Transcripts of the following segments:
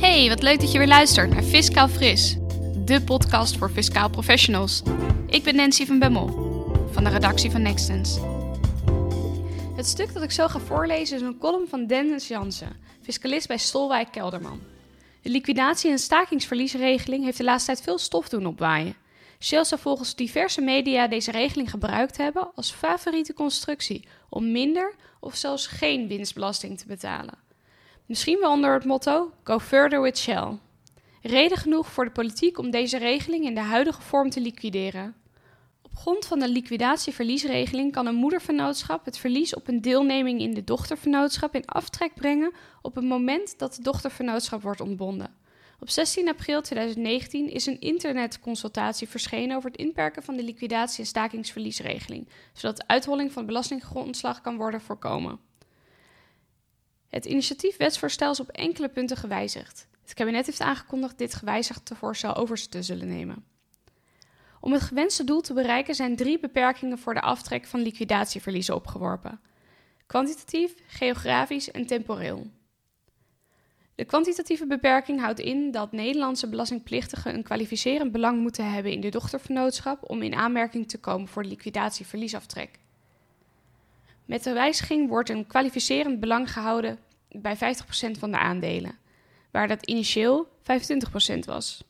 Hey, wat leuk dat je weer luistert naar Fiscaal Fris, de podcast voor fiscaal professionals. Ik ben Nancy van Bemmel, van de redactie van Nextens. Het stuk dat ik zo ga voorlezen is een column van Dennis Jansen, fiscalist bij Stolwijk Kelderman. De liquidatie- en stakingsverliesregeling heeft de laatste tijd veel stof doen opwaaien. Shell zou volgens diverse media deze regeling gebruikt hebben als favoriete constructie om minder of zelfs geen winstbelasting te betalen. Misschien wel onder het motto Go further with Shell. Reden genoeg voor de politiek om deze regeling in de huidige vorm te liquideren. Op grond van de liquidatieverliesregeling kan een moedervernootschap het verlies op een deelneming in de dochtervernootschap in aftrek brengen op het moment dat de dochtervernootschap wordt ontbonden. Op 16 april 2019 is een internetconsultatie verschenen over het inperken van de liquidatie- en stakingsverliesregeling, zodat de uitholling van belastinggrondslag kan worden voorkomen. Het initiatief wetsvoorstel is op enkele punten gewijzigd. Het kabinet heeft aangekondigd dit gewijzigde voorstel over te zullen nemen. Om het gewenste doel te bereiken zijn drie beperkingen voor de aftrek van liquidatieverliezen opgeworpen: kwantitatief, geografisch en temporeel. De kwantitatieve beperking houdt in dat Nederlandse belastingplichtigen een kwalificerend belang moeten hebben in de dochtervernootschap om in aanmerking te komen voor de liquidatieverliesaftrek. Met de wijziging wordt een kwalificerend belang gehouden bij 50% van de aandelen, waar dat initieel 25% was.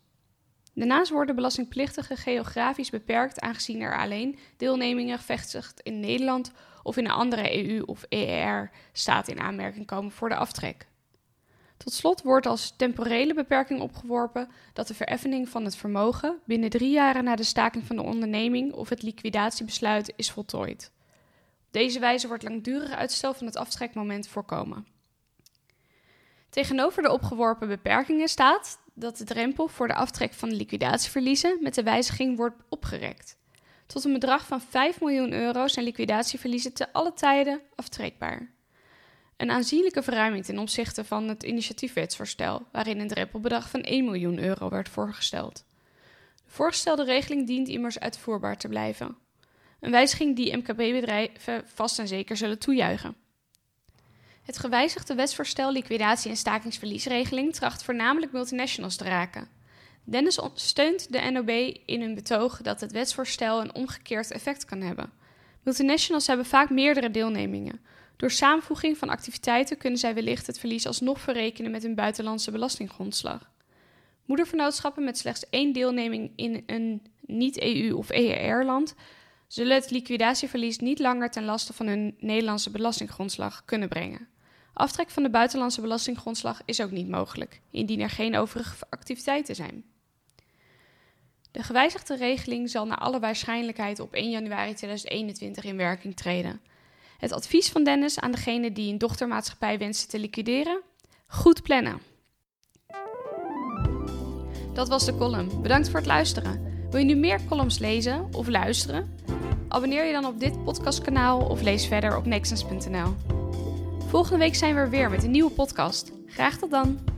Daarnaast worden belastingplichtigen geografisch beperkt, aangezien er alleen deelnemingen gevestigd in Nederland of in een andere EU- of EER-staat in aanmerking komen voor de aftrek. Tot slot wordt als temporele beperking opgeworpen dat de vereffening van het vermogen binnen drie jaren na de staking van de onderneming of het liquidatiebesluit is voltooid. Op deze wijze wordt langdurig uitstel van het aftrekmoment voorkomen. Tegenover de opgeworpen beperkingen staat dat de drempel voor de aftrek van de liquidatieverliezen met de wijziging wordt opgerekt. Tot een bedrag van 5 miljoen euro zijn liquidatieverliezen te alle tijden aftrekbaar. Een aanzienlijke verruiming ten opzichte van het initiatiefwetsvoorstel, waarin een drempelbedrag van 1 miljoen euro werd voorgesteld. De voorgestelde regeling dient immers uitvoerbaar te blijven. Een wijziging die MKB-bedrijven vast en zeker zullen toejuichen. Het gewijzigde wetsvoorstel liquidatie- en stakingsverliesregeling tracht voornamelijk multinationals te raken. Dennis steunt de NOB in hun betoog dat het wetsvoorstel een omgekeerd effect kan hebben. Multinationals hebben vaak meerdere deelnemingen. Door samenvoeging van activiteiten kunnen zij wellicht het verlies alsnog verrekenen met hun buitenlandse belastinggrondslag. Moedervernootschappen met slechts één deelneming in een niet-EU- of EER-land zullen het liquidatieverlies niet langer ten laste van hun Nederlandse belastinggrondslag kunnen brengen. Aftrek van de buitenlandse belastinggrondslag is ook niet mogelijk, indien er geen overige activiteiten zijn. De gewijzigde regeling zal naar alle waarschijnlijkheid op 1 januari 2021 in werking treden. Het advies van Dennis aan degene die een dochtermaatschappij wensen te liquideren: goed plannen. Dat was de column. Bedankt voor het luisteren. Wil je nu meer columns lezen of luisteren? Abonneer je dan op dit podcastkanaal of lees verder op nexus.nl. Volgende week zijn we er weer met een nieuwe podcast. Graag tot dan!